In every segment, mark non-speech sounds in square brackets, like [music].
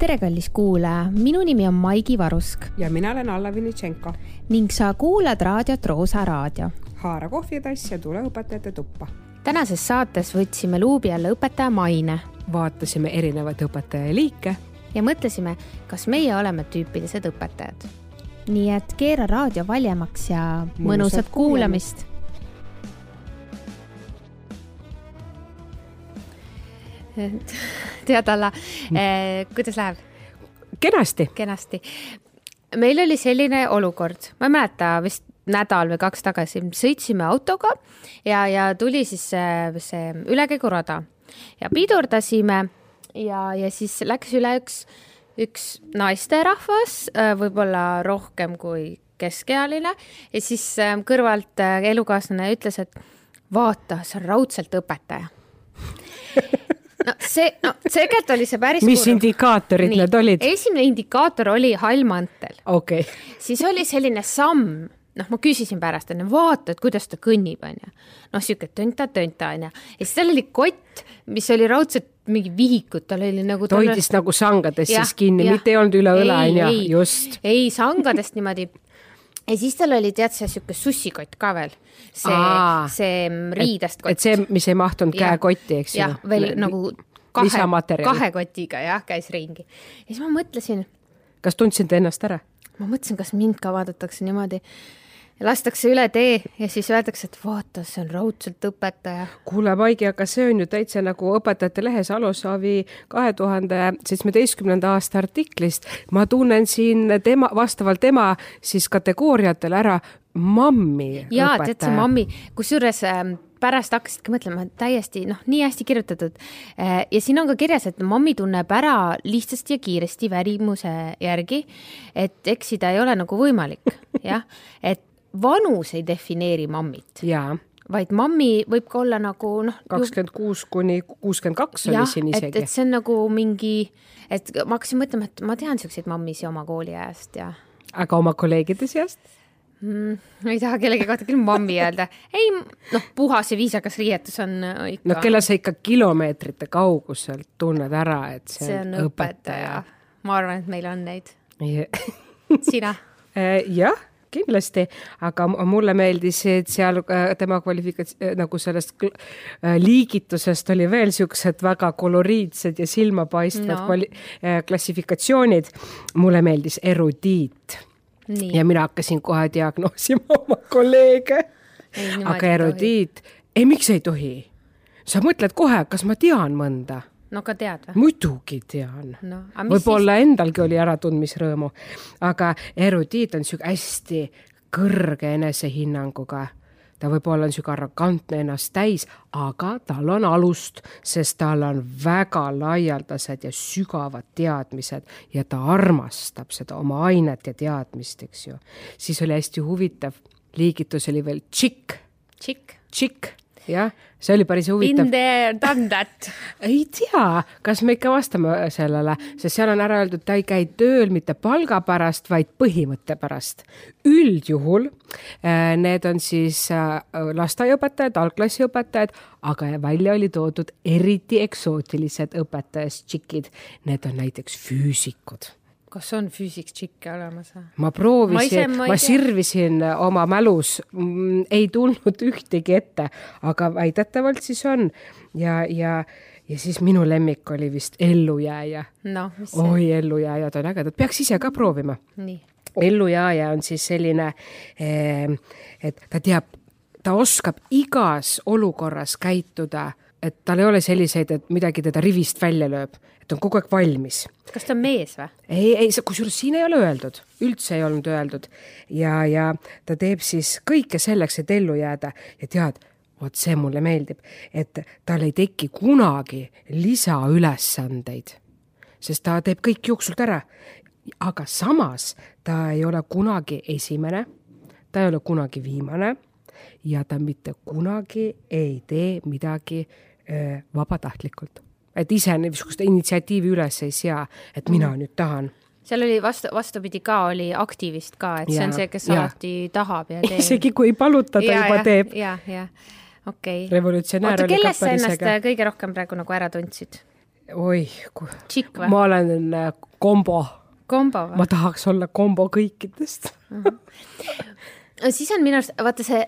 tere, kallis kuulaja, minu nimi on Maigi Varusk ja mina olen Alla Vinitšenko. ning sa kuulad raadiot Roosa Raadio. haara kohvitass ja tule õpetajate tuppa. tänases saates võtsime luubi alla õpetaja maine. vaatasime erinevaid õpetajaliike. ja mõtlesime, kas meie oleme tüüpilised õpetajad. nii et keera raadio valjemaks ja mõnusat, mõnusat kuulamist, kuulamist [laughs] tead, Alla eh,, kuidas läheb? kenasti. kenasti. meil oli selline olukord, ma ei mäleta, vist nädal või kaks tagasi, sõitsime autoga ja, ja tuli siis see, see ülekäigurada ja pidurdasime ja, ja siis läks üle üks, üks naisterahvas, äh, võib-olla rohkem kui keskealine ja siis kõrvalt elukaaslane ütles, et vaata, see on raudselt õpetaja no see, no tegelikult oli see päris mis kurb. indikaatorid Nii, need olid? esimene indikaator oli hall mantel. okei okay.. siis oli selline samm, noh, ma küsisin pärast, onju, vaata, et kuidas ta kõnnib, onju. noh, sihuke tönta-tönta, onju. ja siis tal oli kott, mis oli raudselt mingi vihikut, tal oli nagu. ta hoidis nagu sangadest siis kinni, mitte ei olnud üle õla, onju, just. ei, sangadest niimoodi ja siis tal oli tead see sihuke sussikott ka veel, see, see riidest kott. et see, mis ei mahtunud käekotti, eks ju. jah, veel nagu kahe, kahe kotiga jah, käis ringi. ja siis ma mõtlesin. kas tundsid ennast ära? ma mõtlesin, kas mind ka vaadatakse niimoodi lastakse üle tee ja siis öeldakse, et vaata, see on raudselt õpetaja. kuule, Maigi, aga see on ju täitsa nagu õpetajate lehes Alusaavi kahe tuhande seitsmeteistkümnenda aasta artiklist. ma tunnen siin tema, vastavalt tema siis kategooriatele ära mammi. ja, tead see mammi, kusjuures äh, pärast hakkasidki mõtlema, täiesti noh, nii hästi kirjutatud. Äh, ja siin on ka kirjas, et mammi tunneb ära lihtsasti ja kiiresti värimuse järgi, et eksida ei ole nagu võimalik, [laughs] jah, et vanus ei defineeri mammit. vaid mammi võib ka olla nagu noh. kakskümmend kuus kuni kuuskümmend kaks oli siin isegi. et see on nagu mingi, et ma hakkasin mõtlema, et ma tean siukseid mammisi oma kooliajast ja. aga oma kolleegide seast? mm,? ei taha kellegi kohta küll mammi öelda. ei, noh, puhas ja viisakas riietus on äh, ikka. no kelle sa ikka kilomeetrite kauguselt tunned ära, et see, see on õpetaja, õpetaja.. ma arvan, et meil on neid sina [laughs] äh, jah kindlasti, aga mulle meeldis, et seal äh, tema kvalifikats-, äh, nagu sellest äh, liigitusest oli veel siuksed väga koloriidsed ja silmapaistvad no. kvali-, klassifikatsioonid. mulle meeldis erudiit. ja mina hakkasin kohe diagnoosima [laughs] oma kolleege. aga erudiit, ei, miks ei tohi? sa mõtled kohe, kas ma tean mõnda no ka tead või? muidugi tean no,. võib-olla siis... endalgi oli äratundmisrõõmu, aga erudiit on sihuke hästi kõrge enesehinnanguga ta võib-olla on sihuke arrogantne ennast täis, aga tal on alust, sest tal on väga laialdased ja sügavad teadmised ja ta armastab seda oma ainet ja teadmist, eks ju. siis oli hästi huvitav, liigitus oli veel tšikk. tšikk. tšikk jah, see oli päris huvitav. Been there, done that [laughs] ei tea, kas me ikka vastame sellele, sest seal on ära öeldud, ta ei käi tööl mitte palga pärast, vaid põhimõtte pärast. üldjuhul äh, need on siis äh, lasteaiaõpetajad, algklassiõpetajad, aga välja oli toodud eriti eksootilised õpetajast tšikid. Need on näiteks füüsikud kas on Physics Chick'e olemas või? ma proovisin, ma, ma sirvisin oma mälus mm,, ei tulnud [laughs] ühtegi ette, aga väidetavalt siis on ja, ja, ja siis minu lemmik oli vist Ellujääja no,. oi, Ellujääjad on ägedad, peaks ise ka proovima. ellujääja on siis selline, eh, et ta teab, ta oskab igas olukorras käituda et tal ei ole selliseid, et midagi teda rivist välja lööb, et on kogu aeg valmis. kas ta on mees või? ei, ei, kusjuures siin ei ole öeldud, üldse ei olnud öeldud ja, ja ta teeb siis kõike selleks, et ellu jääda ja tead, vot see mulle meeldib, et tal ei teki kunagi lisaülesandeid, sest ta teeb kõik jooksult ära. aga samas ta ei ole kunagi esimene, ta ei ole kunagi viimane ja ta mitte kunagi ei tee midagi vabatahtlikult, et ise niisugust initsiatiivi üles ei sea, et mina mhm. nüüd tahan seal oli vastu, vastupidi ka oli aktivist ka, et see ja, on see, kes ja. alati tahab ja [laughs] teeb. isegi kui ei paluta, ta ja, juba ja, teeb. ja, ja okei okay.. revolutsionäär Oota, oli ka päris äge. kõige rohkem praegu nagu ära tundsid? oih, ma olen äh, kombo, kombo või? ma tahaks olla kombo kõikidest. Siis on minu arust, vaata see,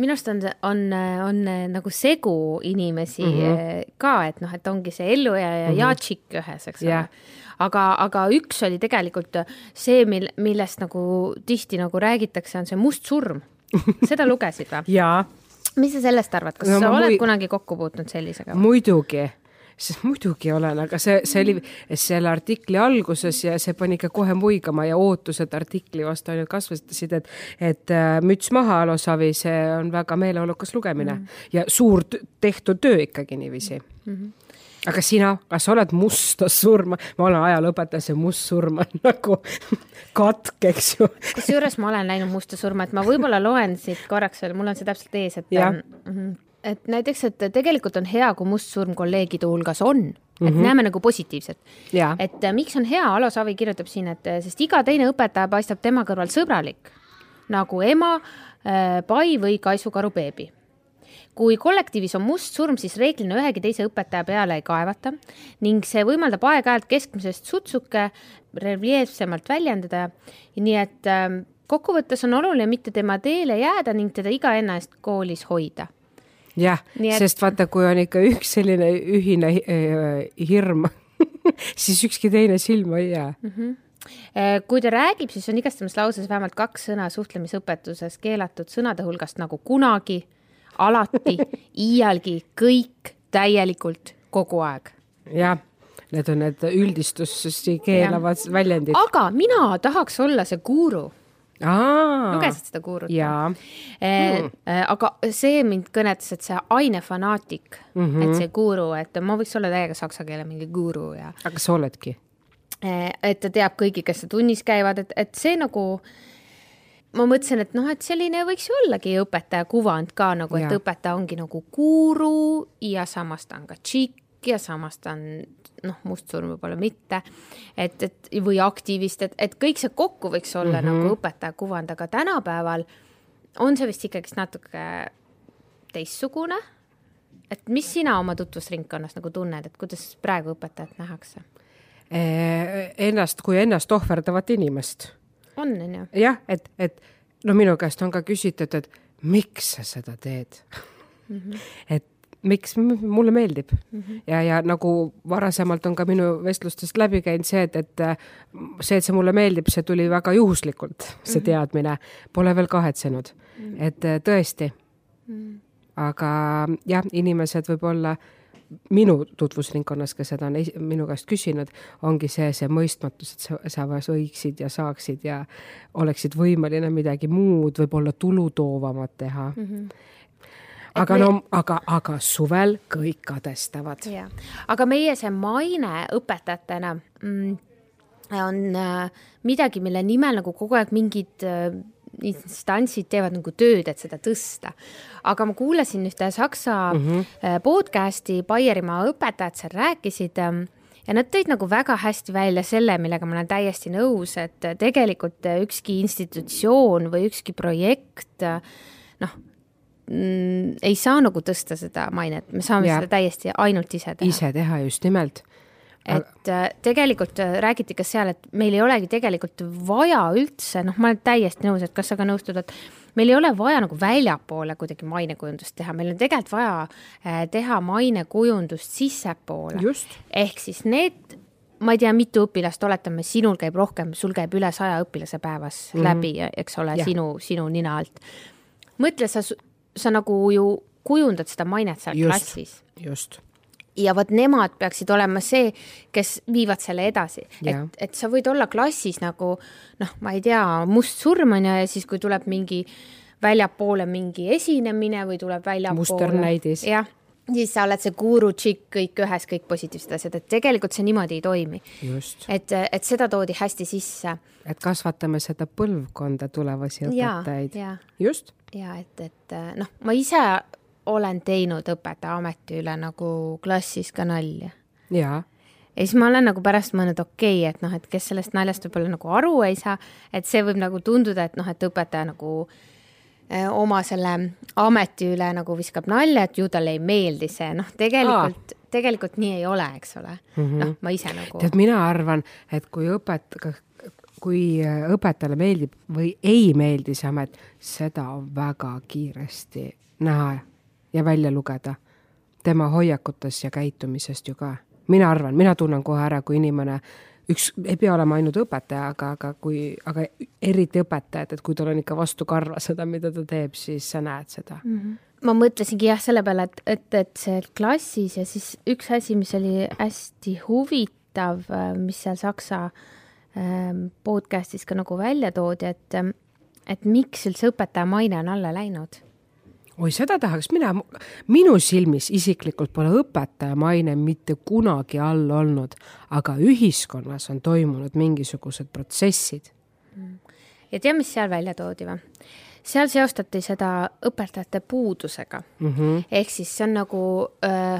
minu arust on, on, on nagu segu inimesi mm. -hmm. ka, et noh, et ongi see ellujääja mm -hmm. ja tšikk ühes, eks ole Jah. aga, aga üks oli tegelikult see, mil, millest nagu tihti nagu räägitakse, on see must surm. [laughs] seda lugesid või? jaa, mis sa sellest arvad, kas No sa oled mui- kunagi kokku puutunud sellisega? muidugi, sest muidugi olen, aga see, see oli selle artikli alguses ja see pani ikka kohe muigama ja ootused artikli vastu ainult kasvasid, et, et äh, müts maha, Alo Savi, see on väga meeleolukas lugemine mm. ja suur tehtud töö ikkagi niiviisi mm. -hmm. aga sina, kas sa oled musta surma, ma olen ajalooõpetaja, see must surm on [laughs] nagu katk, eks ju. kusjuures ma olen näinud musta surma, et ma võib-olla loen siit korraks veel, mul on see täpselt ees, et Jah. Mhm. Et näiteks, et tegelikult on hea, kui must surm kolleegide hulgas on, et mm -hmm. näeme nagu positiivset. Et äh, miks on hea, Alo Savi kirjutab siin, et äh, sest iga teine õpetaja paistab tema kõrval sõbralik nagu ema, pai või kaisukaru beebi kui kollektiivis on must surm, siis reeglina ühegi teise õpetaja peale ei kaevata ning see võimaldab aeg-ajalt keskmisest sutsuke reljeefsemalt väljendada. nii et ähm, kokkuvõttes on oluline mitte tema teele jääda ning teda iga hinna eest koolis hoida. Jah sest vaata, kui on ikka üks selline ühine hi- äh, hirm, [laughs] siis ükski teine silma ei jää. Äh, kui ta räägib, siis on igastamas lauses vähemalt kaks sõna suhtlemisõpetuses keelatud sõnade hulgast nagu kunagi, alati, [laughs] iialgi, kõik, täielikult, kogu aeg. jah, need on need üldistusi keelavad väljendid. aga mina tahaks olla see guru. Lugesid seda gurut? jaa, Eh, eh, aga see mind kõnetas, et see ainefanaatik mm, Mhm. -hmm. et see guru, et ma võiks olla täiega saksa keele mingi guru ja aga sa oledki. eh, et ta teab kõigi, kes tunnis käivad, et, et see nagu ma mõtlesin, et noh, et selline võiks ju ollagi õpetaja kuvand ka nagu, et Jaa. õpetaja ongi nagu guru ja samas ta on ka tšikk ja samas ta on noh, mustsurm võib-olla mitte, et, et või aktivist, et, et kõik see kokku võiks olla mm -hmm. nagu õpetaja kuvand, aga tänapäeval on see vist ikkagist natuke teistsugune. et mis sina oma tutvusringkonnas nagu tunned, et kuidas praegu õpetajat nähakse? Eh, ennast kui ennast ohverdavat inimest. on, on ju? jah, et, et no minu käest on ka küsitud, et miks sa seda teed mm. -hmm. et miks mulle meeldib mm -hmm. ja, ja nagu varasemalt on ka minu vestlustest läbi käinud see, et, et äh, see, et see mulle meeldib, see tuli väga juhuslikult, see teadmine, pole veel kahetsenud mm, -hmm. et äh, tõesti mm. -hmm. aga jah, inimesed võib-olla minu tutvusringkonnas, kes seda on minu käest küsinud, ongi see, see mõistmatus, et sa, sa võiksid ja saaksid ja oleksid võimeline midagi muud, võib-olla tulutoovamat teha mm. -hmm. Aga me- no, aga, aga suvel kõik kadestavad. aga meie see maine õpetajatena mm, on äh, midagi, mille nimel nagu kogu aeg mingid äh, instantsid teevad nagu tööd, et seda tõsta. aga ma kuulasin ühte saksa mm -hmm. podcast'i, Baierimaa õpetajad seal rääkisid ähm, ja nad tõid nagu väga hästi välja selle, millega ma olen täiesti nõus, et tegelikult ükski institutsioon või ükski projekt äh, noh, ei saa nagu tõsta seda mainet, me saame ja. seda täiesti ainult ise teha. ise teha just nimelt. et äh, tegelikult äh, räägiti ka seal, et meil ei olegi tegelikult vaja üldse, noh, ma olen täiesti nõus, et kas sa ka nõustud, et meil ei ole vaja nagu väljapoole kuidagi mainekujundust teha, meil on tegelikult vaja äh, teha mainekujundust sissepoole. ehk siis need, ma ei tea, mitu õpilast, oletame, sinul käib rohkem, sul käib üle saja õpilase päevas mm -hmm. läbi, eks ole sinu, sinu nina alt. mõtle, sa, sa nagu ju kujundad seda mainet seal Just. klassis just, ja vot nemad peaksid olema see, kes viivad selle edasi, et, et sa võid olla klassis nagu noh, ma ei tea, must surm on ju ja siis, kui tuleb mingi väljapoole mingi esinemine või tuleb väljapoole Musternäidis. jah, siis sa oled see guru tšikk kõik ühes, kõik positiivsed asjad, et tegelikult see niimoodi ei toimi. et, et seda toodi hästi sisse et kasvatame seda põlvkonda tulevasi ja, õpetajaid. ja, just, ja et, et noh, ma ise olen teinud õpetaja ameti üle nagu klassis ka nalja. Ja, ja siis ma olen nagu pärast mõelnud, okei okay,, et noh, et kes sellest naljast võib-olla nagu aru ei saa, et see võib nagu tunduda, et noh, et õpetaja nagu eh, oma selle ameti üle nagu viskab nalja, et ju talle ei meeldi see, noh, tegelikult, tegelikult nii ei ole, eks ole. Mm -hmm.. noh, ma ise nagu. tead, mina arvan, et kui õpet-, kui õpetajale meeldib või ei meeldi see amet, seda on väga kiiresti näha ja välja lugeda tema hoiakutes ja käitumisest ju ka. mina arvan, mina tunnen kohe ära, kui inimene üks, ei pea olema ainult õpetaja, aga, aga kui, aga eriti õpetajad, et kui tal on ikka vastu karva seda, mida ta teeb, siis sa näed seda mm. -hmm ma mõtlesingi jah selle peale, et, et, et see klassis ja siis üks asi, mis oli hästi huvitav, mis seal Saksa ähm, podcast'is ka nagu välja toodi, et, et miks üldse õpetaja maine on alla läinud oi, seda tahaks mina, minu silmis isiklikult pole õpetaja maine mitte kunagi all olnud, aga ühiskonnas on toimunud mingisugused protsessid. ja tea, mis seal välja toodi või? seal seostati seda õpetajate puudusega mm. -hmm. ehk siis see on nagu öö,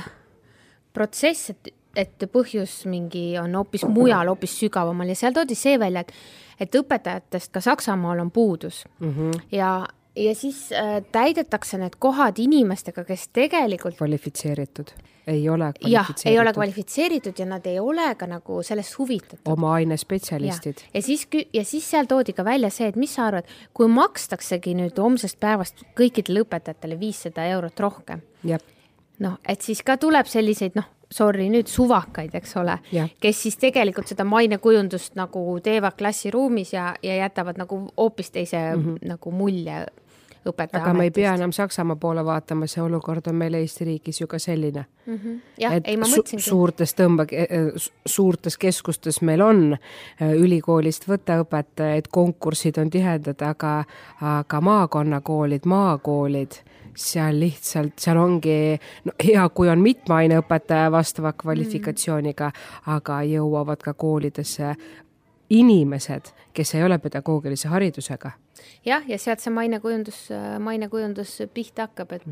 protsess, et, et põhjus mingi on hoopis mujal, hoopis sügavamal ja seal toodi see välja, et, et õpetajatest ka Saksamaal on puudus mm. -hmm. ja ja siis äh, täidetakse need kohad inimestega, kes tegelikult kvalifitseeritud, ei ole jah, ei ole kvalifitseeritud ja nad ei ole ka nagu sellest huvitatud. oma aine spetsialistid. ja siis, ja siis seal toodi ka välja see, et mis sa arvad, kui makstaksegi nüüd homsest päevast kõikidele õpetajatele viissada eurot rohkem, noh, et siis ka tuleb selliseid noh sorry, nüüd suvakaid, eks ole, kes siis tegelikult seda mainekujundust nagu teevad klassiruumis ja, ja jätavad nagu hoopis teise mm -hmm. nagu mulje õpetaja aga me ei pea enam Saksamaa poole vaatama, see olukord on meil Eesti riigis ju ka selline mm. -hmm. jah, ei ma mõtlesingi su. suurtes tõmbe, suurtes keskustes meil on äh, ülikoolist võtta õpetajaid, konkursid on tihedad, aga, aga maakonnakoolid, maakoolid seal lihtsalt, seal ongi no, hea, kui on mitme aineõpetaja vastava kvalifikatsiooniga mm., aga jõuavad ka koolidesse inimesed, kes ei ole pedagoogilise haridusega jah, ja sealt see mainekujundus, mainekujundus pihta hakkab, et,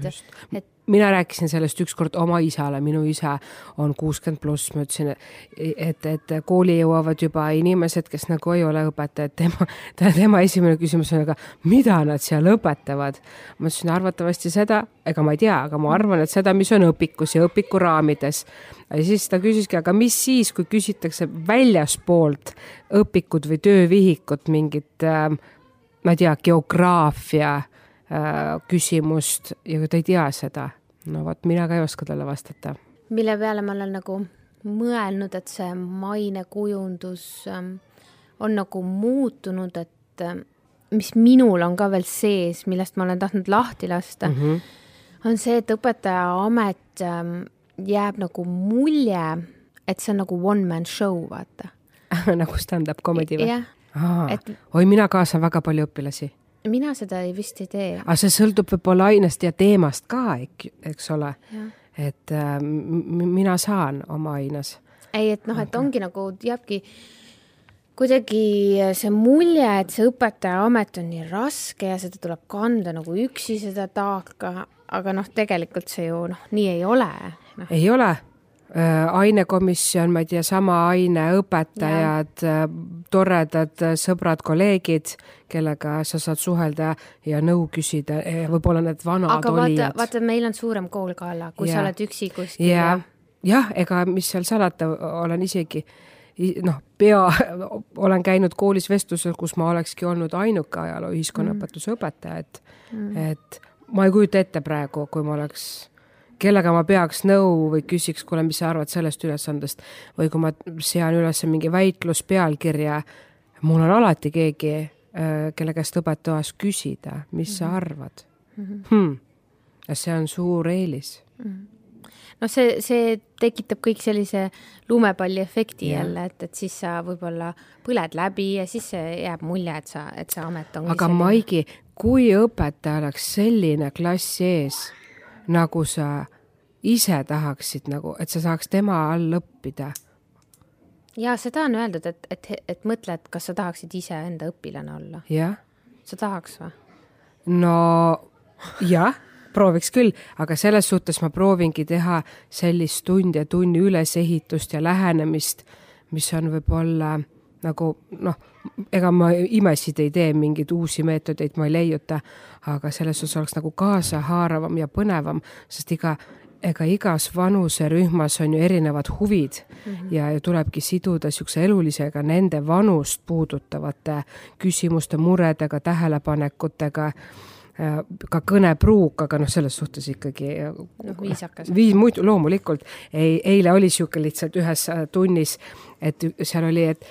et mina rääkisin sellest ükskord oma isale, minu isa on kuuskümmend pluss, ma ütlesin, et, et kooli jõuavad juba inimesed, kes nagu ei ole õpetajad, tema, tema esimene küsimus on, aga mida nad seal õpetavad? ma ütlesin arvatavasti seda, ega ma ei tea, aga ma arvan, et seda, mis on õpikus ja õpiku raamides. ja siis ta küsiski, aga mis siis, kui küsitakse väljaspoolt õpikut või töövihikut mingit äh, ma ei tea, geograafia äh, küsimust ja ta ei tea seda, no vot, mina ka ei oska talle vastata. mille peale ma olen nagu mõelnud, et see mainekujundus ähm, on nagu muutunud, et äh, mis minul on ka veel sees, millest ma olen tahtnud lahti lasta mm, -hmm. on see, et õpetajaamet ähm, jääb nagu mulje, et see on nagu one man show, vaata [laughs] nagu stand-up comedy või? jah et oi, mina kaasan väga palju õpilasi. mina seda ei, vist ei tee. aga see sõltub võib-olla ainest ja teemast ka, eks ole. et äh, mina saan oma aines. ei, et noh, et ongi nagu jääbki kuidagi see mulje, et see õpetajaamet on nii raske ja seda tuleb kanda nagu üksi, seda taaka, aga noh, tegelikult see ju noh, nii ei ole no.. ei ole ainekomisjon, ma ei tea, sama aine õpetajad, äh, toredad äh, sõbrad, kolleegid, kellega sa saad suhelda ja nõu küsida, võib-olla need vanad aga vaata, vaata, meil on suurem kool ka alla, kui ja. sa oled üksi kuskil ja jah, ega mis seal salata, olen isegi noh, pea, [laughs] olen käinud koolis vestlusel, kus ma olekski olnud ainuke ajaloo ühiskonnaõpetuse mm. õpetaja, et mm., et ma ei kujuta ette praegu, kui ma oleks kellega ma peaks nõu või küsiks, kuule, mis sa arvad sellest ülesandest või kui ma sean üles mingi väitluspealkirja, mul on alati keegi, äh, kelle käest õppetoas küsida, mis mm -hmm. sa arvad mm. -hmm. Hmm. ja see on suur eelis mm. -hmm noh, see, see tekitab kõik sellise lumepalliefekti ja. jälle, et, et siis sa võib-olla põled läbi ja siis jääb mulje, et sa, et see amet on. aga selline... Maigi, kui õpetaja oleks selline klass ees nagu sa ise tahaksid nagu, et sa saaks tema all õppida. ja seda on öeldud, et, et, et mõtle, et kas sa tahaksid iseenda õpilane olla. jah. sa tahaks või? no jah, prooviks küll, aga selles suhtes ma proovingi teha sellist tund ja tunni ülesehitust ja lähenemist, mis on võib-olla nagu noh, ega ma imesid ei tee, mingeid uusi meetodeid ma ei leiuta, aga selles osas oleks nagu kaasahaaravam ja põnevam, sest iga, ega igas vanuserühmas on ju erinevad huvid mm -hmm. ja, ja tulebki siduda niisuguse elulisega nende vanust puudutavate küsimuste, muredega, tähelepanekutega ka kõnepruuk, aga noh, selles suhtes ikkagi noh, viisakas. viis, muidu loomulikult. ei, eile oli niisugune lihtsalt ühes tunnis, et seal oli, et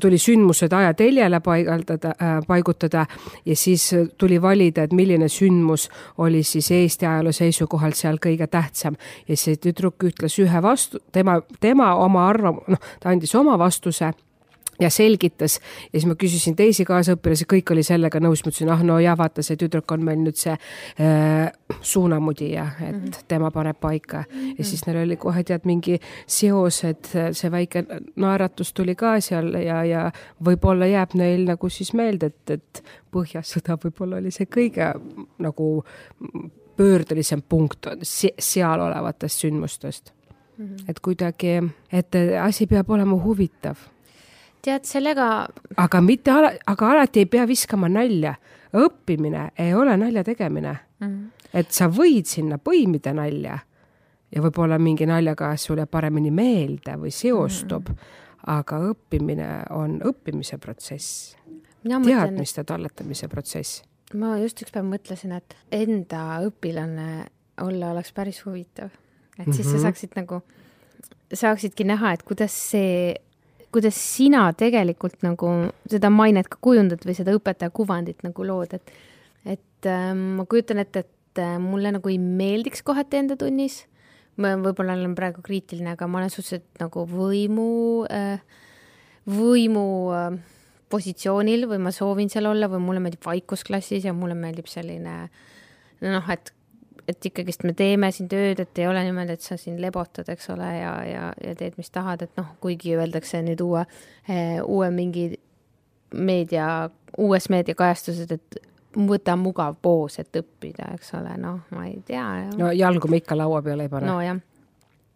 tuli sündmused ajateljele paigaldada äh,, paigutada ja siis tuli valida, et milline sündmus oli siis Eesti ajaloo seisukohalt seal kõige tähtsam. ja see tüdruk ütles ühe vastu, tema, tema oma arvam-, noh, ta andis oma vastuse ja selgitas ja siis ma küsisin teisi kaasõpilasi, kõik oli sellega nõus, ma ütlesin, ah no ja vaata, see tüdruk on meil nüüd see äh, suunamudija, et mm -hmm. tema paneb paika mm -hmm. ja siis neil oli kohe tead mingi seos, et see väike naeratus tuli ka seal ja, ja võib-olla jääb neil nagu siis meelde, et, et Põhjasõda võib-olla oli see kõige nagu pöördelisem punkt seal olevatest sündmustest mm. -hmm. et kuidagi, et asi peab olema huvitav tead, sellega. aga mitte ala, aga alati ei pea viskama nalja. õppimine ei ole nalja tegemine mm. -hmm. et sa võid sinna põimida nalja ja võib-olla mingi naljaga sulle paremini meelde või seostub mm, -hmm. aga õppimine on õppimise protsess. teadmiste et... talletamise protsess. ma just üks päev mõtlesin, et enda õpilane olla oleks päris huvitav, et siis mm -hmm. sa mhm. saaksid nagu, saaksidki näha, et kuidas see kuidas sina tegelikult nagu seda mainet ka kujundad või seda õpetaja kuvandit nagu lood, et et äh, ma kujutan ette, et äh, mulle nagu ei meeldiks kohati enda tunnis, ma võib-olla olen praegu kriitiline, aga ma olen suhteliselt nagu võimu äh,, võimu äh, positsioonil või ma soovin seal olla või mulle meeldib vaikus klassis ja mulle meeldib selline noh, et et ikkagist me teeme siin tööd, et ei ole niimoodi, et sa siin lebotad, eks ole, ja, ja, ja teed, mis tahad, et noh, kuigi öeldakse nüüd uue, eh, uue mingi meedia, uues meediakajastuses, et võta mugav poos, et õppida, eks ole, noh, ma ei tea. no jalgu me ikka laua peale ei pane. nojah,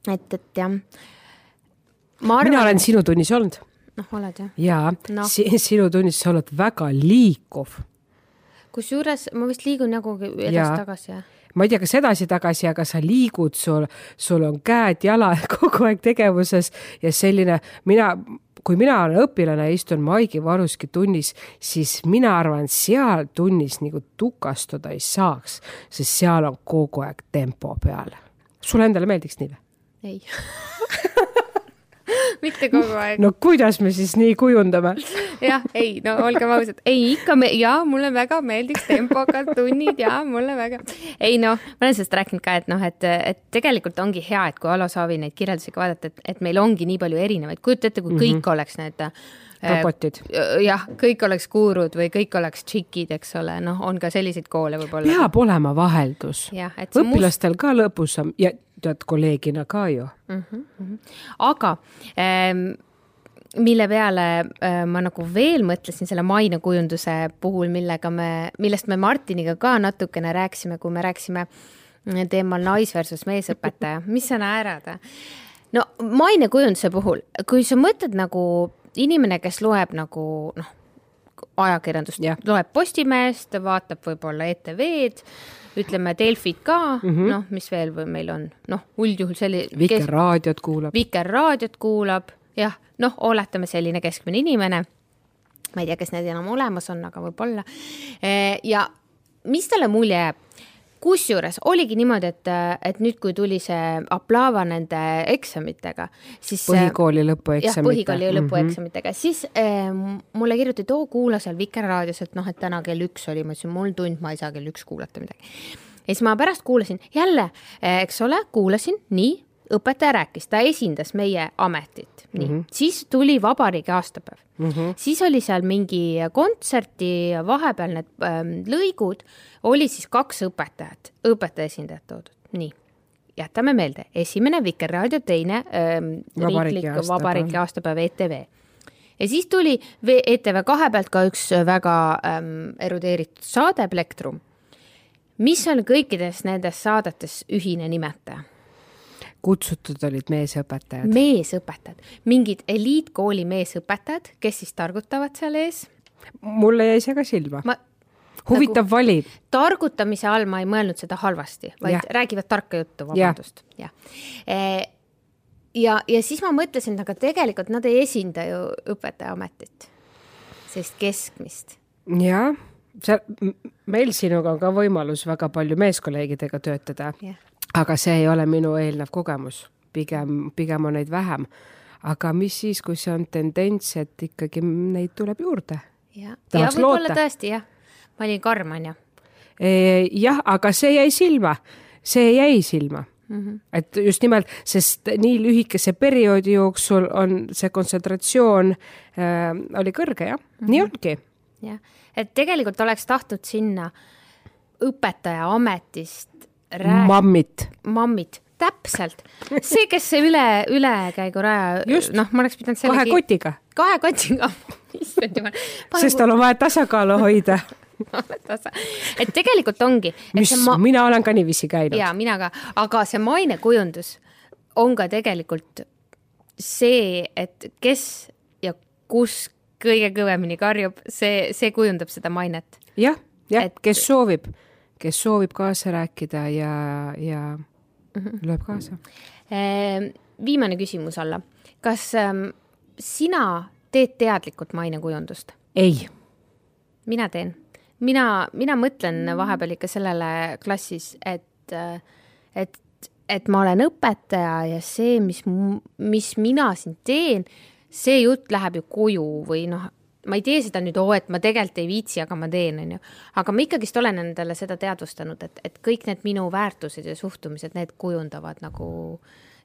et, et jah. Arvan, mina olen sinu tunnis olnud. noh, oled jah? jaa no., sinu tunnis sa oled väga liikuv. kusjuures ma vist liigun nagu edasi-tagasi, jah ma ei tea, kas edasi-tagasi, aga sa liigud, sul, sul on käed-jalad [laughs] kogu aeg tegevuses ja selline, mina, kui mina olen õpilane ja istun Maigi Varuski tunnis, siis mina arvan, seal tunnis nagu tukastuda ei saaks, sest seal on kogu aeg tempo peal. sulle endale meeldiks nii või? ei [laughs] mitte kogu aeg. no kuidas me siis nii kujundame? [laughs] jah, ei, no olgem ausad, ei ikka me ja mulle väga meeldiks tempokad tunnid ja mulle väga, ei noh, ma olen sellest rääkinud ka, et noh, et, et tegelikult ongi hea, et kui Alo Saavi neid kirjeldusi ka vaadata, et, et meil ongi nii palju erinevaid, kujuta ette, kui mm -hmm. kõik oleks need äh, robotid. jah, kõik oleks guurud või kõik oleks tšikid, eks ole, noh, on ka selliseid koole võib-olla. peab olema vaheldus. õpilastel must... ka lõbusam ja tead kolleegina ka ju mm. -hmm. aga ähm, mille peale äh, ma nagu veel mõtlesin selle mainekujunduse puhul, millega me, millest me Martiniga ka natukene rääkisime, kui me rääkisime teemal nais versus meesõpetaja, [laughs] mis sa naerad? no mainekujunduse puhul, kui sa mõtled nagu inimene, kes loeb nagu noh, ajakirjandust, loeb Postimehest, vaatab võib-olla ETV-d ütleme Delfit ka mm -hmm., noh, mis veel või meil on, noh, üldjuhul selline. Vikerraadiot kuulab. vikerraadiot kuulab, jah, noh, oletame selline keskmine inimene. ma ei tea, kas need enam olemas on, aga võib-olla. Eh, ja mis talle mulje jääb? kusjuures oligi niimoodi, et, et nüüd, kui tuli see aplaava nende eksamitega, siis. põhikooli lõpueksamite. jah, põhikooli lõpueksamitega mm, -hmm. siis äh, mulle kirjutati, oo, kuula seal Vikerraadios, et noh, et täna kell üks oli, ma ütlesin, mul tund, ma ei saa kell üks kuulata midagi. ja siis ma pärast kuulasin jälle, eh, eks ole, kuulasin, nii, õpetaja rääkis, ta esindas meie ametit, nii mm, -hmm. siis tuli vabariigi aastapäev mm, -hmm. siis oli seal mingi kontserti vahepeal need ähm, lõigud, oli siis kaks õpetajat, õpetaja esindajat toodud, nii jätame meelde, esimene Vikerraadio, teine ähm, riiklik vabariigi aastapäev ETV. ja siis tuli ETV kahe pealt ka üks väga ähm, erudeeritud saade Plektrum. mis on kõikides nendes saadetes ühine nimetaja? Kutsutud olid meesõpetajad? meesõpetajad, mingid eliitkooli meesõpetajad, kes siis targutavad seal ees. mulle jäi see ka silma ma huvitav valik. targutamise all ma ei mõelnud seda halvasti, vaid ja. räägivad tarka juttu, vabandust, jah ja.. ja, ja siis ma mõtlesin, aga tegelikult nad ei esinda ju õpetajaametit, sellist keskmist. jah, see, meil sinuga on ka võimalus väga palju meeskolleegidega töötada, jah, aga see ei ole minu eelnev kogemus, pigem, pigem on neid vähem. aga mis siis, kui see on tendents, et ikkagi neid tuleb juurde? ja, ja võib-olla tõesti jah, ma olin karm onju Eh, jah, aga see jäi silma, see jäi silma mm. -hmm. et just nimelt, sest nii lühikese perioodi jooksul on see kontsentratsioon äh, oli kõrge jah mm, -hmm. nii ongi. jah, et tegelikult oleks tahtnud sinna õpetaja ametist rääkida mammit, mammid, täpselt, see, kes see üle, ülekäiguraja noh, ma oleks pidanud kahe kotiga, kahe kotiga, [laughs] issand jumal. sest tal on vaja tasakaalu hoida, [laughs] et tegelikult ongi, mis? ma... mina olen ka niiviisi käinud. ja mina ka, aga see mainekujundus on ka tegelikult see, et kes ja kus kõige kõvemini karjub, see, see kujundab seda mainet. jah, jah kes soovib, kes soovib kaasa rääkida ja, ja Mhm. lööb kaasa. Ehm, viimane küsimus alla, kas ähm, sina teed teadlikult mainekujundust? ei, mina teen, mina, mina mõtlen vahepeal ikka sellele klassis, et, et, et ma olen õpetaja ja see, mis, mis mina siin teen, see jutt läheb ju koju või noh, ma ei tee seda nüüd, oo, et ma tegelikult ei viitsi, aga ma teen, onju. aga ma ikkagist olen endale seda teadvustanud, et, et kõik need minu väärtused ja suhtumised, need kujundavad nagu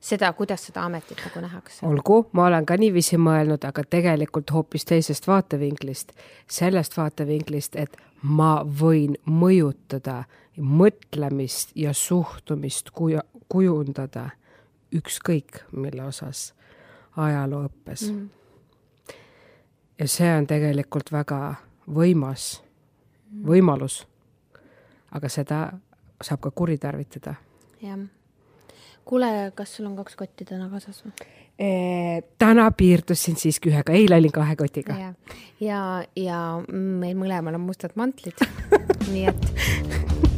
seda, kuidas seda ametit nagu nähakse. olgu, ma olen ka niiviisi mõelnud, aga tegelikult hoopis teisest vaatevinklist, sellest vaatevinklist, et ma võin mõjutada mõtlemist ja suhtumist kuju-, kujundada ükskõik mille osas ajalooõppes mm.. Ja see on tegelikult väga võimas võimalus. aga seda saab ka kuritarvitada jah. kuule, kas sul on kaks kotti täna kaasas või? Eh, täna piirdusin siiski ühega, eile olin kahe kotiga. ja, ja, ja meil mõlemal on mustad mantlid [laughs] nii et